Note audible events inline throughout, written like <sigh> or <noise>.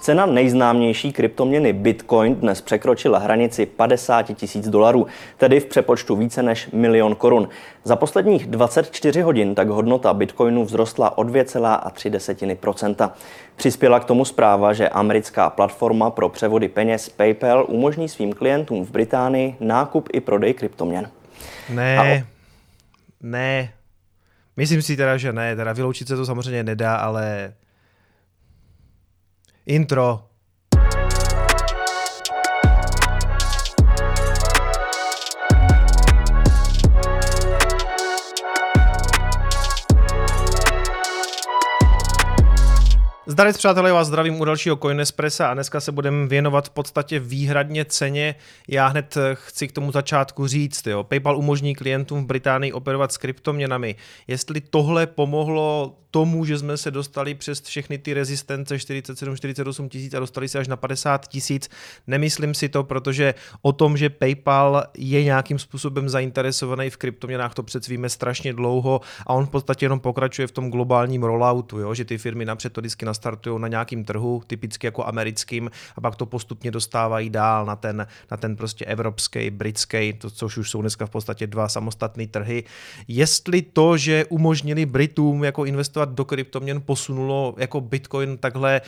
Cena nejznámější kryptoměny Bitcoin dnes překročila hranici 50 tisíc dolarů, tedy v přepočtu více než milion korun. Za posledních 24 hodin tak hodnota Bitcoinu vzrostla o 2,3 Přispěla k tomu zpráva, že americká platforma pro převody peněz PayPal umožní svým klientům v Británii nákup i prodej kryptoměn. Ne, o... ne. Myslím si teda, že ne. Teda vyloučit se to samozřejmě nedá, ale Intro. Zdarec přátelé, vás zdravím u dalšího Coinespressa a dneska se budeme věnovat v podstatě výhradně ceně. Já hned chci k tomu začátku říct, jo. PayPal umožní klientům v Británii operovat s kryptoměnami. Jestli tohle pomohlo tomu, že jsme se dostali přes všechny ty rezistence 47, 48 tisíc a dostali se až na 50 tisíc. Nemyslím si to, protože o tom, že PayPal je nějakým způsobem zainteresovaný v kryptoměnách, to přece víme strašně dlouho a on v podstatě jenom pokračuje v tom globálním rolloutu, jo? že ty firmy napřed to vždycky nastartují na nějakým trhu, typicky jako americkým, a pak to postupně dostávají dál na ten, na ten prostě evropský, britský, to, což už jsou dneska v podstatě dva samostatné trhy. Jestli to, že umožnili Britům jako investovat do kryptoměn posunulo jako Bitcoin takhle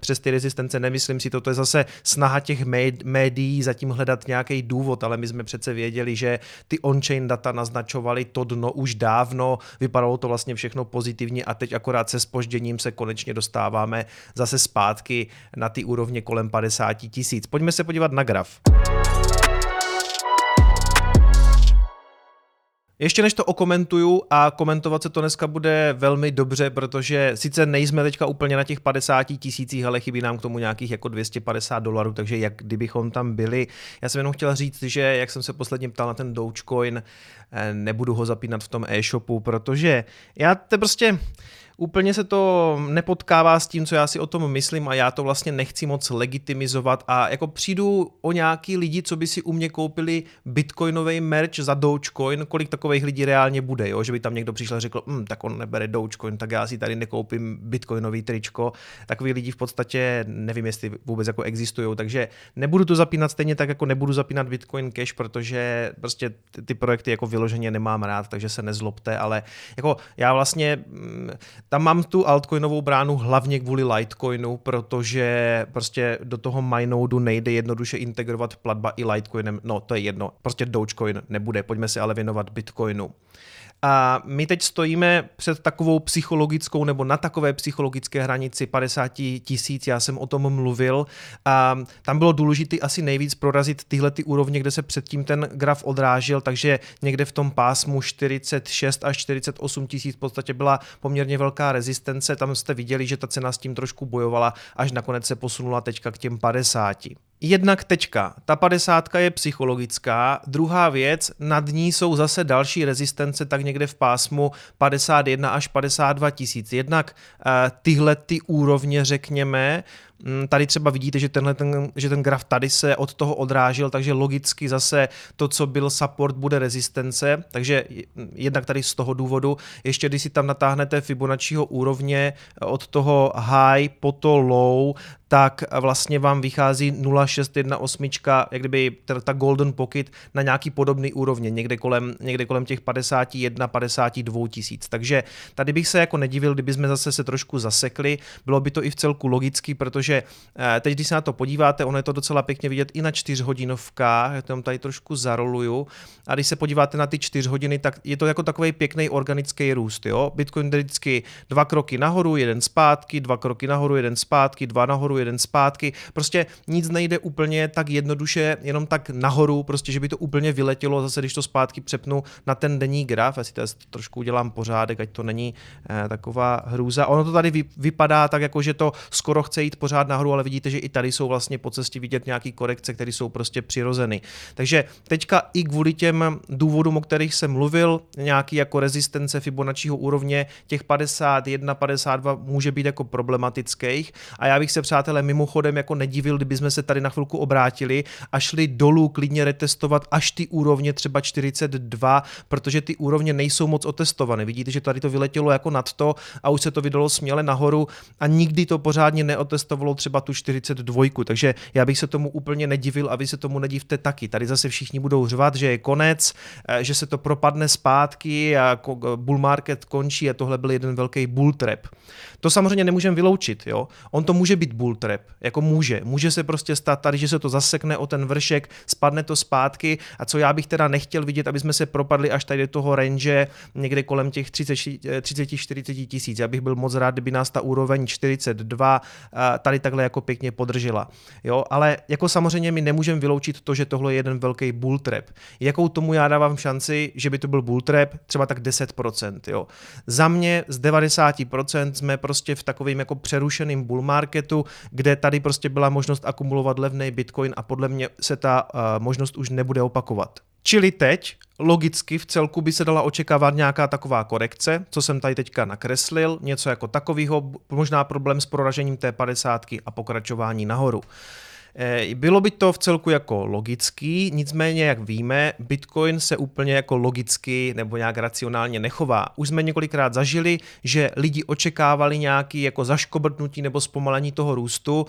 přes ty rezistence. Nemyslím si to, je zase snaha těch médií zatím hledat nějaký důvod, ale my jsme přece věděli, že ty on-chain data naznačovaly to dno už dávno, vypadalo to vlastně všechno pozitivně a teď akorát se spožděním se konečně dostáváme zase zpátky na ty úrovně kolem 50 tisíc. Pojďme se podívat na graf. Ještě než to okomentuju a komentovat se to dneska bude velmi dobře, protože sice nejsme teďka úplně na těch 50 tisících, ale chybí nám k tomu nějakých jako 250 dolarů, takže jak kdybychom tam byli. Já jsem jenom chtěl říct, že jak jsem se posledně ptal na ten Dogecoin, eh, nebudu ho zapínat v tom e-shopu, protože já to prostě úplně se to nepotkává s tím, co já si o tom myslím a já to vlastně nechci moc legitimizovat a jako přijdu o nějaký lidi, co by si u mě koupili bitcoinový merch za Dogecoin, kolik takových lidí reálně bude, jo? že by tam někdo přišel a řekl, hm, tak on nebere Dogecoin, tak já si tady nekoupím bitcoinový tričko. Takový lidi v podstatě nevím, jestli vůbec jako existují, takže nebudu to zapínat stejně tak, jako nebudu zapínat Bitcoin Cash, protože prostě ty projekty jako vyloženě nemám rád, takže se nezlobte, ale jako já vlastně hm, tam mám tu altcoinovou bránu hlavně kvůli Litecoinu, protože prostě do toho MyNodu nejde jednoduše integrovat platba i Litecoinem. No, to je jedno. Prostě Dogecoin nebude. Pojďme se ale věnovat Bitcoinu. A my teď stojíme před takovou psychologickou nebo na takové psychologické hranici 50 tisíc, já jsem o tom mluvil. A tam bylo důležité asi nejvíc prorazit tyhle ty úrovně, kde se předtím ten graf odrážel, takže někde v tom pásmu 46 až 48 tisíc v podstatě byla poměrně velká rezistence, tam jste viděli, že ta cena s tím trošku bojovala, až nakonec se posunula teďka k těm 50. Jednak tečka. Ta padesátka je psychologická. Druhá věc, nad ní jsou zase další rezistence, tak někde v pásmu 51 až 52 tisíc. Jednak uh, tyhle ty úrovně, řekněme, tady třeba vidíte, že, tenhle, ten, že ten graf tady se od toho odrážil, takže logicky zase to, co byl support, bude rezistence, takže jednak tady z toho důvodu, ještě když si tam natáhnete Fibonacciho úrovně od toho high po to low, tak vlastně vám vychází 0,618, jak kdyby ta golden pocket na nějaký podobný úrovně, někde kolem, někde kolem těch 51, 52 tisíc. Takže tady bych se jako nedivil, kdyby jsme zase se trošku zasekli, bylo by to i v celku logický, protože protože eh, teď, když se na to podíváte, ono je to docela pěkně vidět i na čtyřhodinovkách, já to tady trošku zaroluju, a když se podíváte na ty čtyř hodiny, tak je to jako takový pěkný organický růst. Jo? Bitcoin jde vždycky dva kroky nahoru, jeden zpátky, dva kroky nahoru, jeden zpátky, dva nahoru, jeden zpátky. Prostě nic nejde úplně tak jednoduše, jenom tak nahoru, prostě, že by to úplně vyletělo, zase když to zpátky přepnu na ten denní graf, já si to trošku udělám pořádek, ať to není eh, taková hrůza. Ono to tady vy, vypadá tak, jako že to skoro chce jít pořád pořád nahoru, ale vidíte, že i tady jsou vlastně po cestě vidět nějaké korekce, které jsou prostě přirozeny. Takže teďka i kvůli těm důvodům, o kterých jsem mluvil, nějaký jako rezistence Fibonacciho úrovně, těch 51, 52 může být jako problematických. A já bych se, přátelé, mimochodem jako nedivil, kdyby jsme se tady na chvilku obrátili a šli dolů klidně retestovat až ty úrovně třeba 42, protože ty úrovně nejsou moc otestované. Vidíte, že tady to vyletělo jako nad to a už se to vydalo směle nahoru a nikdy to pořádně neotestovalo překonalo třeba tu 42, takže já bych se tomu úplně nedivil a vy se tomu nedivte taky. Tady zase všichni budou řvat, že je konec, eh, že se to propadne zpátky a bull market končí a tohle byl jeden velký bull trap. To samozřejmě nemůžeme vyloučit, jo. On to může být bull trap, jako může. Může se prostě stát tady, že se to zasekne o ten vršek, spadne to zpátky a co já bych teda nechtěl vidět, aby jsme se propadli až tady do toho range někde kolem těch 30-40 tisíc. Já bych byl moc rád, kdyby nás ta úroveň 42 eh, tady takhle jako pěkně podržela. Jo, ale jako samozřejmě my nemůžeme vyloučit to, že tohle je jeden velký bull trap. Jakou tomu já dávám šanci, že by to byl bull trap? Třeba tak 10%. Jo. Za mě z 90% jsme prostě v takovém jako přerušeném bull marketu, kde tady prostě byla možnost akumulovat levný bitcoin a podle mě se ta uh, možnost už nebude opakovat. Čili teď logicky v celku by se dala očekávat nějaká taková korekce, co jsem tady teďka nakreslil, něco jako takového, možná problém s proražením té 50 a pokračování nahoru. Eh, bylo by to v celku jako logický, nicméně, jak víme, Bitcoin se úplně jako logicky nebo nějak racionálně nechová. Už jsme několikrát zažili, že lidi očekávali nějaký jako zaškobrtnutí nebo zpomalení toho růstu,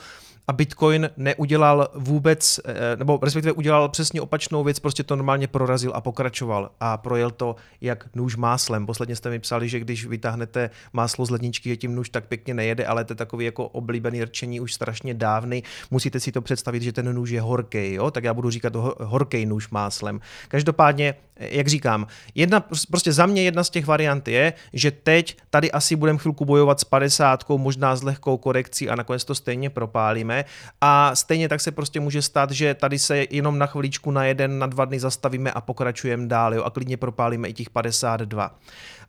a Bitcoin neudělal vůbec, eh, nebo respektive udělal přesně opačnou věc, prostě to normálně prorazil a pokračoval a projel to jak nůž máslem. Posledně jste mi psali, že když vytáhnete máslo z ledničky, že tím nůž tak pěkně nejede, ale to je takový jako oblíbený rčení už strašně dávný. Musíte si to představit, že ten nůž je horký, jo? tak já budu říkat horký nůž máslem. Každopádně, eh, jak říkám, jedna, prostě za mě jedna z těch variant je, že teď tady asi budeme chvilku bojovat s 50, možná s lehkou korekcí a nakonec to stejně propálíme a stejně tak se prostě může stát, že tady se jenom na chviličku na jeden, na dva dny zastavíme a pokračujeme dál jo, a klidně propálíme i těch 52.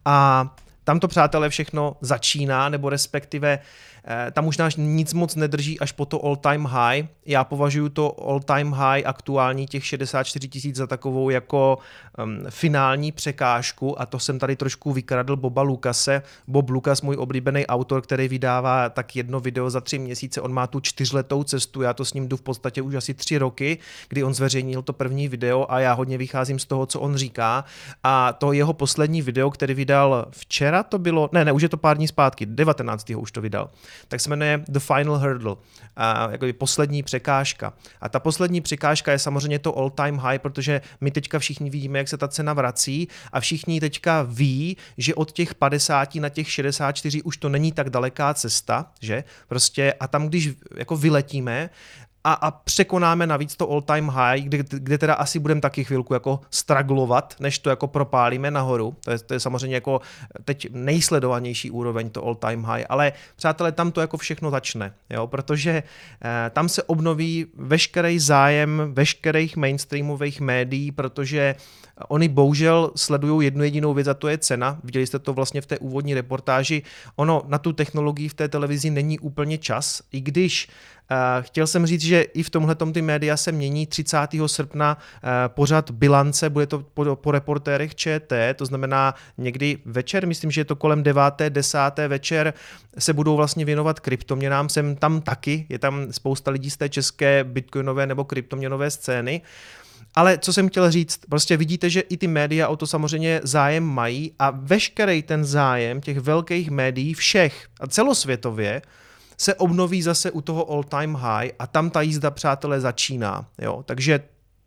A tam to, přátelé, všechno začíná, nebo respektive Eh, tam už nás nic moc nedrží až po to all-time high. Já považuji to all-time high aktuální těch 64 tisíc za takovou jako um, finální překážku a to jsem tady trošku vykradl Boba Lukase. Bob Lukas, můj oblíbený autor, který vydává tak jedno video za tři měsíce, on má tu čtyřletou cestu, já to s ním jdu v podstatě už asi tři roky, kdy on zveřejnil to první video a já hodně vycházím z toho, co on říká a to jeho poslední video, který vydal včera to bylo, ne, ne, už je to pár dní zpátky, 19. už to vydal, tak se jmenuje The Final Hurdle, a jako poslední překážka. A ta poslední překážka je samozřejmě to all time high, protože my teďka všichni vidíme, jak se ta cena vrací a všichni teďka ví, že od těch 50 na těch 64 už to není tak daleká cesta, že? Prostě a tam, když jako vyletíme, a, a překonáme navíc to all-time high, kde, kde teda asi budeme taky chvilku jako straglovat, než to jako propálíme nahoru. To je, to je samozřejmě jako teď nejsledovanější úroveň to all-time high, ale přátelé, tam to jako všechno začne, jo, protože eh, tam se obnoví veškerý zájem veškerých mainstreamových médií, protože Oni bohužel sledují jednu jedinou věc a to je cena. Viděli jste to vlastně v té úvodní reportáži. Ono na tu technologii v té televizi není úplně čas, i když Uh, chtěl jsem říct, že i v tomhle ty média se mění 30. srpna uh, pořad bilance, bude to po, po reportérech ČT, to znamená někdy večer, myslím, že je to kolem 9. 10. večer, se budou vlastně věnovat kryptoměnám. Jsem tam taky, je tam spousta lidí z té české bitcoinové nebo kryptoměnové scény. Ale co jsem chtěl říct, prostě vidíte, že i ty média o to samozřejmě zájem mají a veškerý ten zájem těch velkých médií všech a celosvětově se obnoví zase u toho all time high a tam ta jízda, přátelé, začíná. Jo? Takže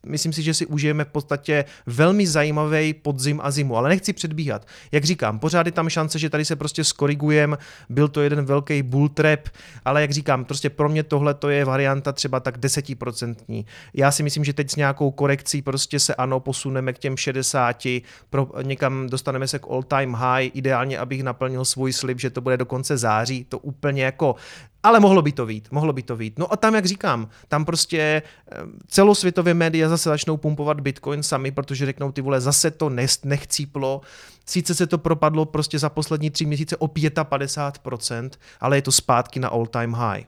myslím si, že si užijeme v podstatě velmi zajímavý podzim a zimu, ale nechci předbíhat. Jak říkám, pořád je tam šance, že tady se prostě skorigujem, byl to jeden velký bull trap, ale jak říkám, prostě pro mě tohle to je varianta třeba tak desetiprocentní. Já si myslím, že teď s nějakou korekcí prostě se ano, posuneme k těm 60, pro, někam dostaneme se k all time high, ideálně, abych naplnil svůj slib, že to bude do konce září, to úplně jako ale mohlo by to vít, mohlo by to vít. No a tam, jak říkám, tam prostě eh, celosvětově média zase začnou pumpovat Bitcoin sami, protože řeknou ty vole, zase to nechcíplo, sice se to propadlo prostě za poslední tři měsíce o 55%, ale je to zpátky na all time high.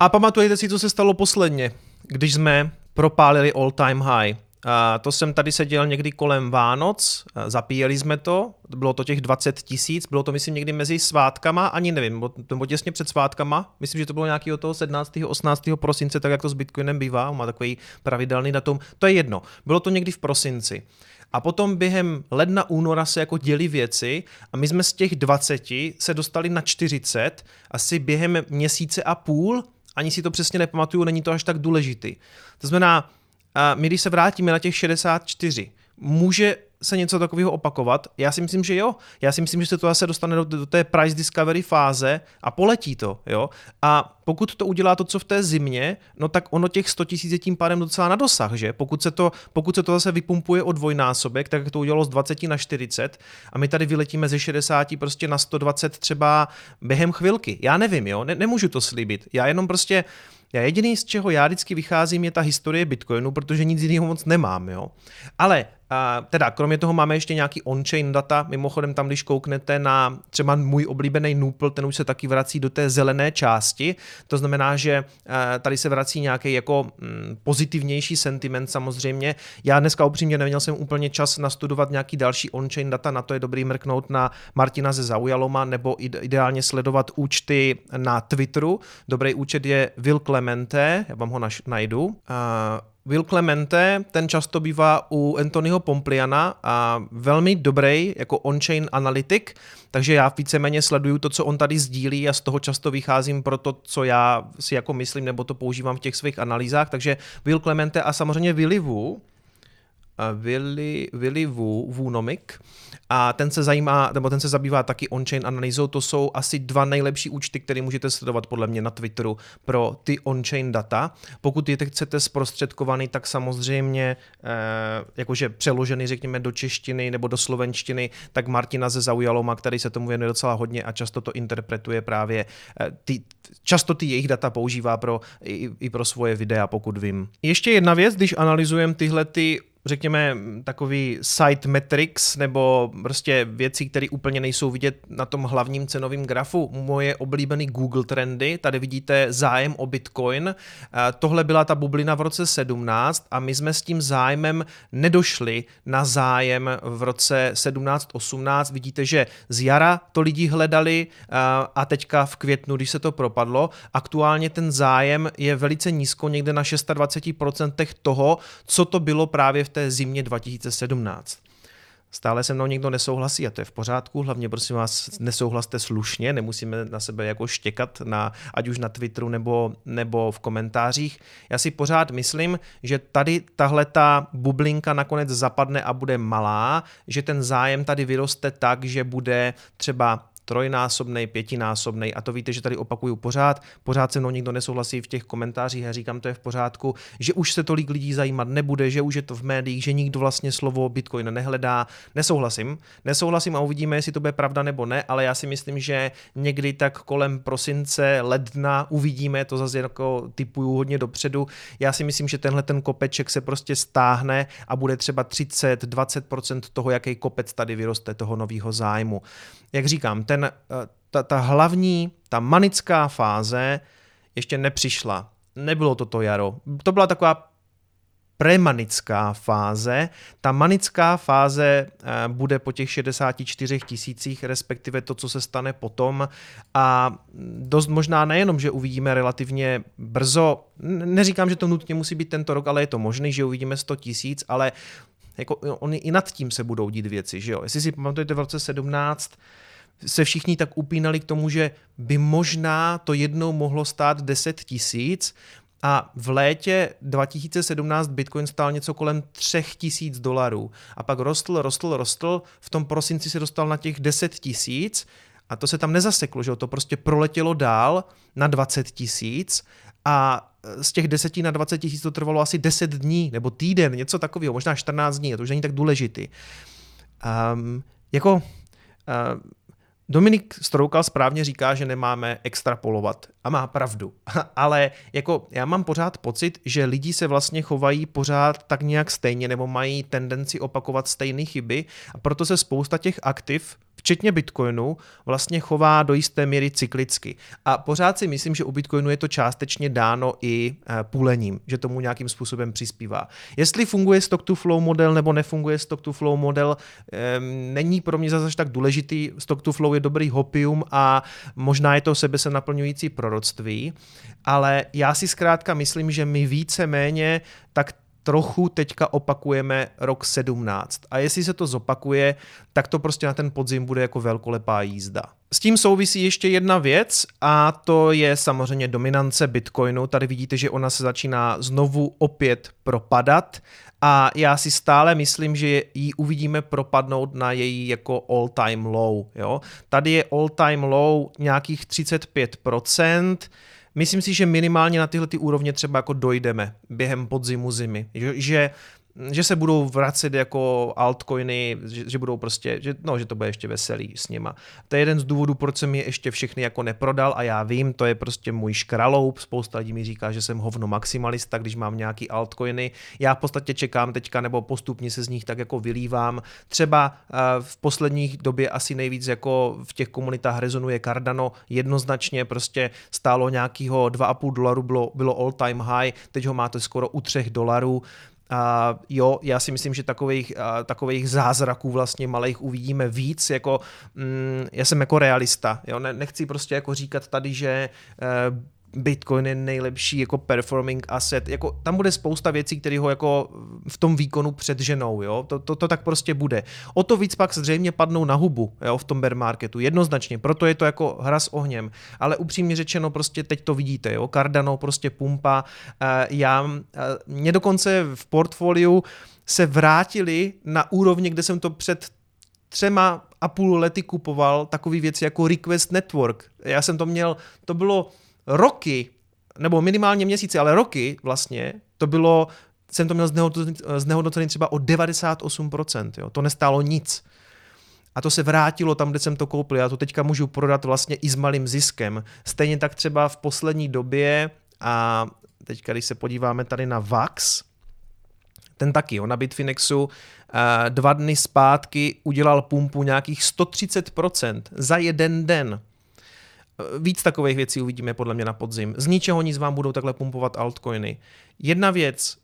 A pamatujete si, co se stalo posledně, když jsme propálili all time high. To jsem tady seděl někdy kolem Vánoc, zapíjeli jsme to, bylo to těch 20 tisíc, bylo to myslím někdy mezi svátkama, ani nevím, nebo těsně před svátkama, myslím, že to bylo nějakého toho 17. 18. prosince, tak jak to s Bitcoinem bývá, má takový pravidelný datum, to je jedno, bylo to někdy v prosinci. a potom během ledna, února se jako děli věci a my jsme z těch 20 se dostali na 40 asi během měsíce a půl, ani si to přesně nepamatuju, není to až tak důležitý. To znamená, my když se vrátíme na těch 64, může se něco takového opakovat? Já si myslím, že jo. Já si myslím, že se to zase dostane do, do té price discovery fáze a poletí to, jo. A pokud to udělá to, co v té zimě, no tak ono těch 100 tisíc je tím pádem docela na dosah, že? Pokud se, to, pokud se to zase vypumpuje o dvojnásobek, tak jak to udělalo z 20 na 40 a my tady vyletíme ze 60 prostě na 120 třeba během chvilky. Já nevím, jo, ne, nemůžu to slíbit. Já jenom prostě já jediný, z čeho já vždycky vycházím, je ta historie Bitcoinu, protože nic jiného moc nemám, jo. Ale a teda, kromě toho máme ještě nějaký on-chain data, mimochodem tam, když kouknete na třeba můj oblíbený Nupl, ten už se taky vrací do té zelené části, to znamená, že tady se vrací nějaký jako mm, pozitivnější sentiment samozřejmě. Já dneska upřímně neměl jsem úplně čas nastudovat nějaký další on-chain data, na to je dobrý mrknout na Martina ze Zaujaloma nebo ideálně sledovat účty na Twitteru. Dobrý účet je Will Clemente, já vám ho najdu. Will Clemente, ten často bývá u Anthonyho Pompliana a velmi dobrý jako on-chain analytik, takže já víceméně sleduju to, co on tady sdílí a z toho často vycházím pro to, co já si jako myslím nebo to používám v těch svých analýzách, takže Will Clemente a samozřejmě Willy Willy, Willy Wu, Wunomic, a ten se zajímá, nebo ten se zabývá taky on-chain analýzou. To jsou asi dva nejlepší účty, které můžete sledovat podle mě na Twitteru pro ty on-chain data. Pokud je chcete zprostředkovaný, tak samozřejmě eh, jakože přeložený, řekněme, do češtiny nebo do slovenštiny, tak Martina ze Zaujaloma, který se tomu věnuje docela hodně a často to interpretuje právě, eh, ty, často ty jejich data používá pro, i, i pro svoje videa, pokud vím. Ještě jedna věc, když analyzujeme tyhle ty řekněme, takový site metrics nebo prostě věci, které úplně nejsou vidět na tom hlavním cenovém grafu. Moje oblíbený Google trendy, tady vidíte zájem o Bitcoin. Tohle byla ta bublina v roce 17 a my jsme s tím zájmem nedošli na zájem v roce 17-18. Vidíte, že z jara to lidi hledali a teďka v květnu, když se to propadlo, aktuálně ten zájem je velice nízko, někde na 26% toho, co to bylo právě v té zimě 2017. Stále se mnou někdo nesouhlasí a to je v pořádku, hlavně prosím vás nesouhlaste slušně, nemusíme na sebe jako štěkat, na, ať už na Twitteru nebo, nebo v komentářích. Já si pořád myslím, že tady tahle ta bublinka nakonec zapadne a bude malá, že ten zájem tady vyroste tak, že bude třeba trojnásobný, pětinásobný a to víte, že tady opakuju pořád, pořád se mnou nikdo nesouhlasí v těch komentářích a říkám, to je v pořádku, že už se tolik lidí zajímat nebude, že už je to v médiích, že nikdo vlastně slovo Bitcoin nehledá. Nesouhlasím, nesouhlasím a uvidíme, jestli to bude pravda nebo ne, ale já si myslím, že někdy tak kolem prosince, ledna uvidíme, to zase jako typuju hodně dopředu. Já si myslím, že tenhle ten kopeček se prostě stáhne a bude třeba 30-20% toho, jaký kopec tady vyroste toho nového zájmu. Jak říkám, ten ten, eh, ta, ta hlavní, ta manická fáze ještě nepřišla. Nebylo to to jaro. To byla taková premanická fáze. Ta manická fáze eh, bude po těch 64 tisících, respektive to, co se stane potom. A dost možná nejenom, že uvidíme relativně brzo, neříkám, že to nutně musí být tento rok, ale je to možné, že uvidíme 100 tisíc, ale jako oni i nad tím se budou dít věci, že jo. Jestli si pamatujete v roce 17, se všichni tak upínali k tomu, že by možná to jednou mohlo stát 10 tisíc, a v létě 2017 Bitcoin stál něco kolem 3000 dolarů. A pak rostl, rostl, rostl. V tom prosinci se dostal na těch 10 tisíc a to se tam nezaseklo, že to prostě proletělo dál na 20 tisíc a z těch 10 na 20 tisíc to trvalo asi 10 dní nebo týden, něco takového, možná 14 dní, to už není tak důležitý. Um, jako uh, Dominik Stroukal správně říká, že nemáme extrapolovat a má pravdu. <laughs> Ale jako já mám pořád pocit, že lidi se vlastně chovají pořád tak nějak stejně nebo mají tendenci opakovat stejné chyby a proto se spousta těch aktiv včetně Bitcoinu, vlastně chová do jisté míry cyklicky. A pořád si myslím, že u Bitcoinu je to částečně dáno i eh, půlením, že tomu nějakým způsobem přispívá. Jestli funguje stock to flow model nebo nefunguje stock to flow model, není pro mě zase tak důležitý. Stock to flow je dobrý hopium a možná je to sebe se naplňující proroctví, ale já si zkrátka myslím, že my více méně tak trochu teďka opakujeme rok 17. A jestli se to zopakuje, tak to prostě na ten podzim bude jako velkolepá jízda. S tím souvisí ještě jedna věc a to je samozřejmě dominance Bitcoinu. Tady vidíte, že ona se začíná znovu opět propadat a já si stále myslím, že ji uvidíme propadnout na její jako all time low. Jo? Tady je all time low nějakých 35%, Myslím si, že minimálně na tyhle ty úrovně třeba jako dojdeme během podzimu zimy. Že, že se budou vracet jako altcoiny, že, že budou prostě, že, no, že to bude ještě veselý s nima. To je jeden z důvodů, proč jsem je ještě všechny jako neprodal a já vím, to je prostě můj škraloup, spousta lidí mi říká, že jsem hovno maximalista, když mám nějaký altcoiny. Já v podstatě čekám teďka, nebo postupně se z nich tak jako vylívám. Třeba uh, v posledních době asi nejvíc jako v těch komunitách rezonuje Cardano, jednoznačně prostě stálo nějakého 2,5 dolaru, bylo, bylo all time high, teď ho máte skoro u 3 dolarů. A jo, já si myslím, že takových, takových zázraků vlastně malých uvidíme víc, jako mm, já jsem jako realista, jo, ne, nechci prostě jako říkat tady, že e, Bitcoin je nejlepší jako performing asset. Jako, tam bude spousta věcí, které ho jako v tom výkonu předženou. Jo? To, to, to, tak prostě bude. O to víc pak zřejmě padnou na hubu jo? v tom bear marketu. Jednoznačně. Proto je to jako hra s ohněm. Ale upřímně řečeno, prostě teď to vidíte. Jo? Cardano prostě pumpa. E, já, e, mě dokonce v portfoliu se vrátili na úrovni, kde jsem to před třema a půl lety kupoval takový věci jako Request Network. Já jsem to měl, to bylo roky, nebo minimálně měsíce, ale roky vlastně, to bylo, jsem to měl znehodnocený třeba o 98%, jo. to nestálo nic. A to se vrátilo tam, kde jsem to koupil. Já to teďka můžu prodat vlastně i s malým ziskem. Stejně tak třeba v poslední době, a teďka když se podíváme tady na VAX, ten taky, on na Bitfinexu dva dny zpátky udělal pumpu nějakých 130% za jeden den. Víc takových věcí uvidíme podle mě na podzim. Z ničeho nic vám budou takhle pumpovat altcoiny. Jedna věc,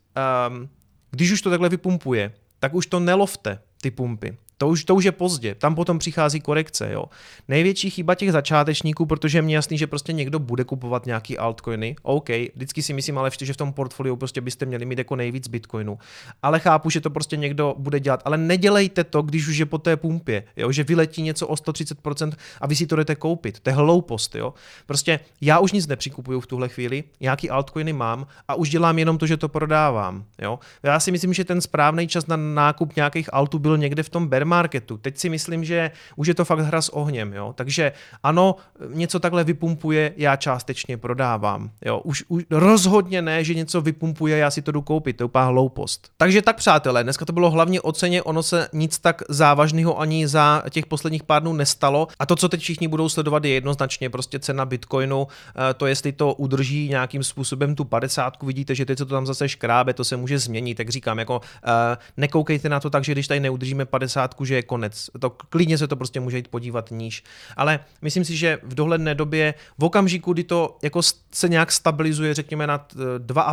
um, když už to takhle vypumpuje, tak už to nelovte, ty pumpy. To už, to už je pozdě, tam potom přichází korekce. Jo. Největší chyba těch začátečníků, protože je mě jasný, že prostě někdo bude kupovat nějaký altcoiny. OK, vždycky si myslím, ale že v tom portfoliu prostě byste měli mít jako nejvíc bitcoinu. Ale chápu, že to prostě někdo bude dělat. Ale nedělejte to, když už je po té pumpě, jo, že vyletí něco o 130% a vy si to jdete koupit. To je hloupost. Jo. Prostě já už nic nepřikupuju v tuhle chvíli, nějaký altcoiny mám a už dělám jenom to, že to prodávám. Jo. Já si myslím, že ten správný čas na nákup nějakých altů byl někde v tom bear marketu. Teď si myslím, že už je to fakt hra s ohněm, jo. Takže ano, něco takhle vypumpuje, já částečně prodávám. Jo. Už, už rozhodně ne, že něco vypumpuje, já si to jdu koupit, to je úplná hloupost. Takže tak přátelé, dneska to bylo hlavně o ceně, ono se nic tak závažného ani za těch posledních pár dnů nestalo. A to, co teď všichni budou sledovat, je jednoznačně prostě cena Bitcoinu, eh, to jestli to udrží nějakým způsobem tu 50, vidíte, že teď se to tam zase škrábe, to se může změnit, tak říkám, jako uh, nekoukejte na to tak, že když tady neudržíme 50, že je konec. To, klidně se to prostě může jít podívat níž. Ale myslím si, že v dohledné době, v okamžiku, kdy to jako se nějak stabilizuje, řekněme nad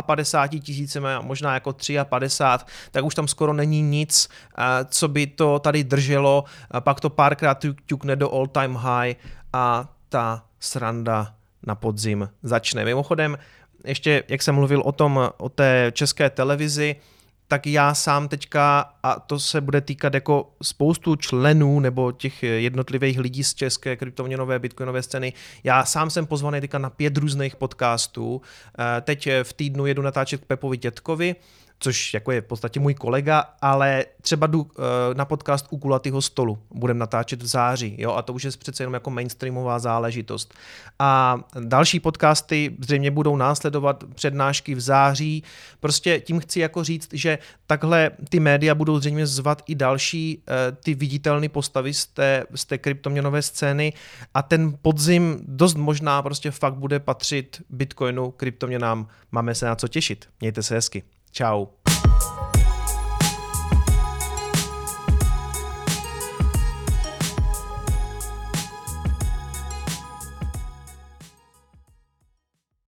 52 tisícemi, možná jako 53, tak už tam skoro není nic, co by to tady drželo. Pak to párkrát ťukne do all time high a ta sranda na podzim začne. Mimochodem, ještě jak jsem mluvil o tom, o té české televizi, tak já sám teďka, a to se bude týkat jako spoustu členů nebo těch jednotlivých lidí z české kryptoměnové bitcoinové scény, já sám jsem pozvaný teďka na pět různých podcastů. Eh, teď v týdnu jedu natáčet k Pepovi Tětkovi, což jako je v podstatě můj kolega, ale třeba jdu uh, na podcast u kulatého stolu, budem natáčet v září, jo, a to už je přece jenom jako mainstreamová záležitost. A další podcasty zřejmě budou následovat přednášky v září. Prostě tím chci jako říct, že takhle ty média budou zřejmě zvat i další uh, ty viditelné postavy z té, z té kryptoměnové scény a ten podzim dost možná prostě fakt bude patřit Bitcoinu, kryptoměnám. Máme se na co těšit. Mějte se hezky. Tchau.